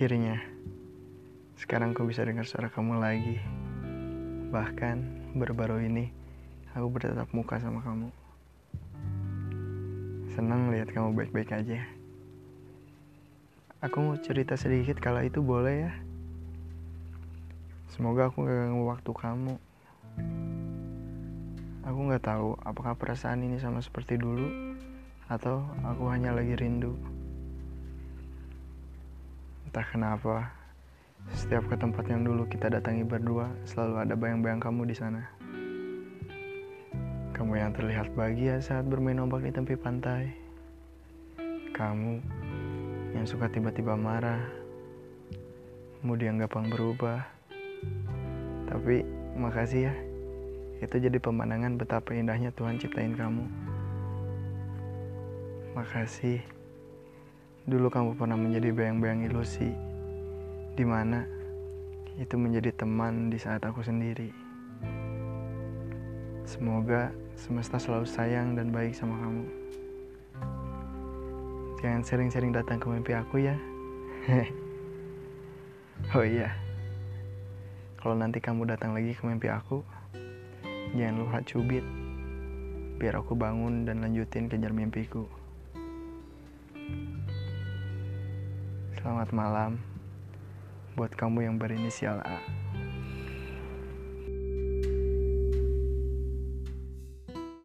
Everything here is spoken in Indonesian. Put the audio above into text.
Akhirnya, sekarang aku bisa dengar suara kamu lagi. Bahkan baru-baru ini, aku bertatap muka sama kamu. Senang lihat kamu baik-baik aja. Aku mau cerita sedikit kalau itu boleh ya. Semoga aku gak ganggu waktu kamu. Aku gak tahu apakah perasaan ini sama seperti dulu atau aku hanya lagi rindu. Entah kenapa, setiap ke tempat yang dulu kita datangi berdua, selalu ada bayang-bayang kamu di sana. Kamu yang terlihat bahagia saat bermain ombak di tepi pantai. Kamu yang suka tiba-tiba marah, kemudian gampang berubah. Tapi makasih ya, itu jadi pemandangan betapa indahnya Tuhan ciptain kamu. Makasih. Dulu kamu pernah menjadi bayang-bayang ilusi, di mana itu menjadi teman di saat aku sendiri. Semoga semesta selalu sayang dan baik sama kamu. Jangan sering-sering datang ke mimpi aku ya. oh iya, kalau nanti kamu datang lagi ke mimpi aku, jangan lupa cubit, biar aku bangun dan lanjutin kejar mimpiku. Selamat malam buat kamu yang berinisial A.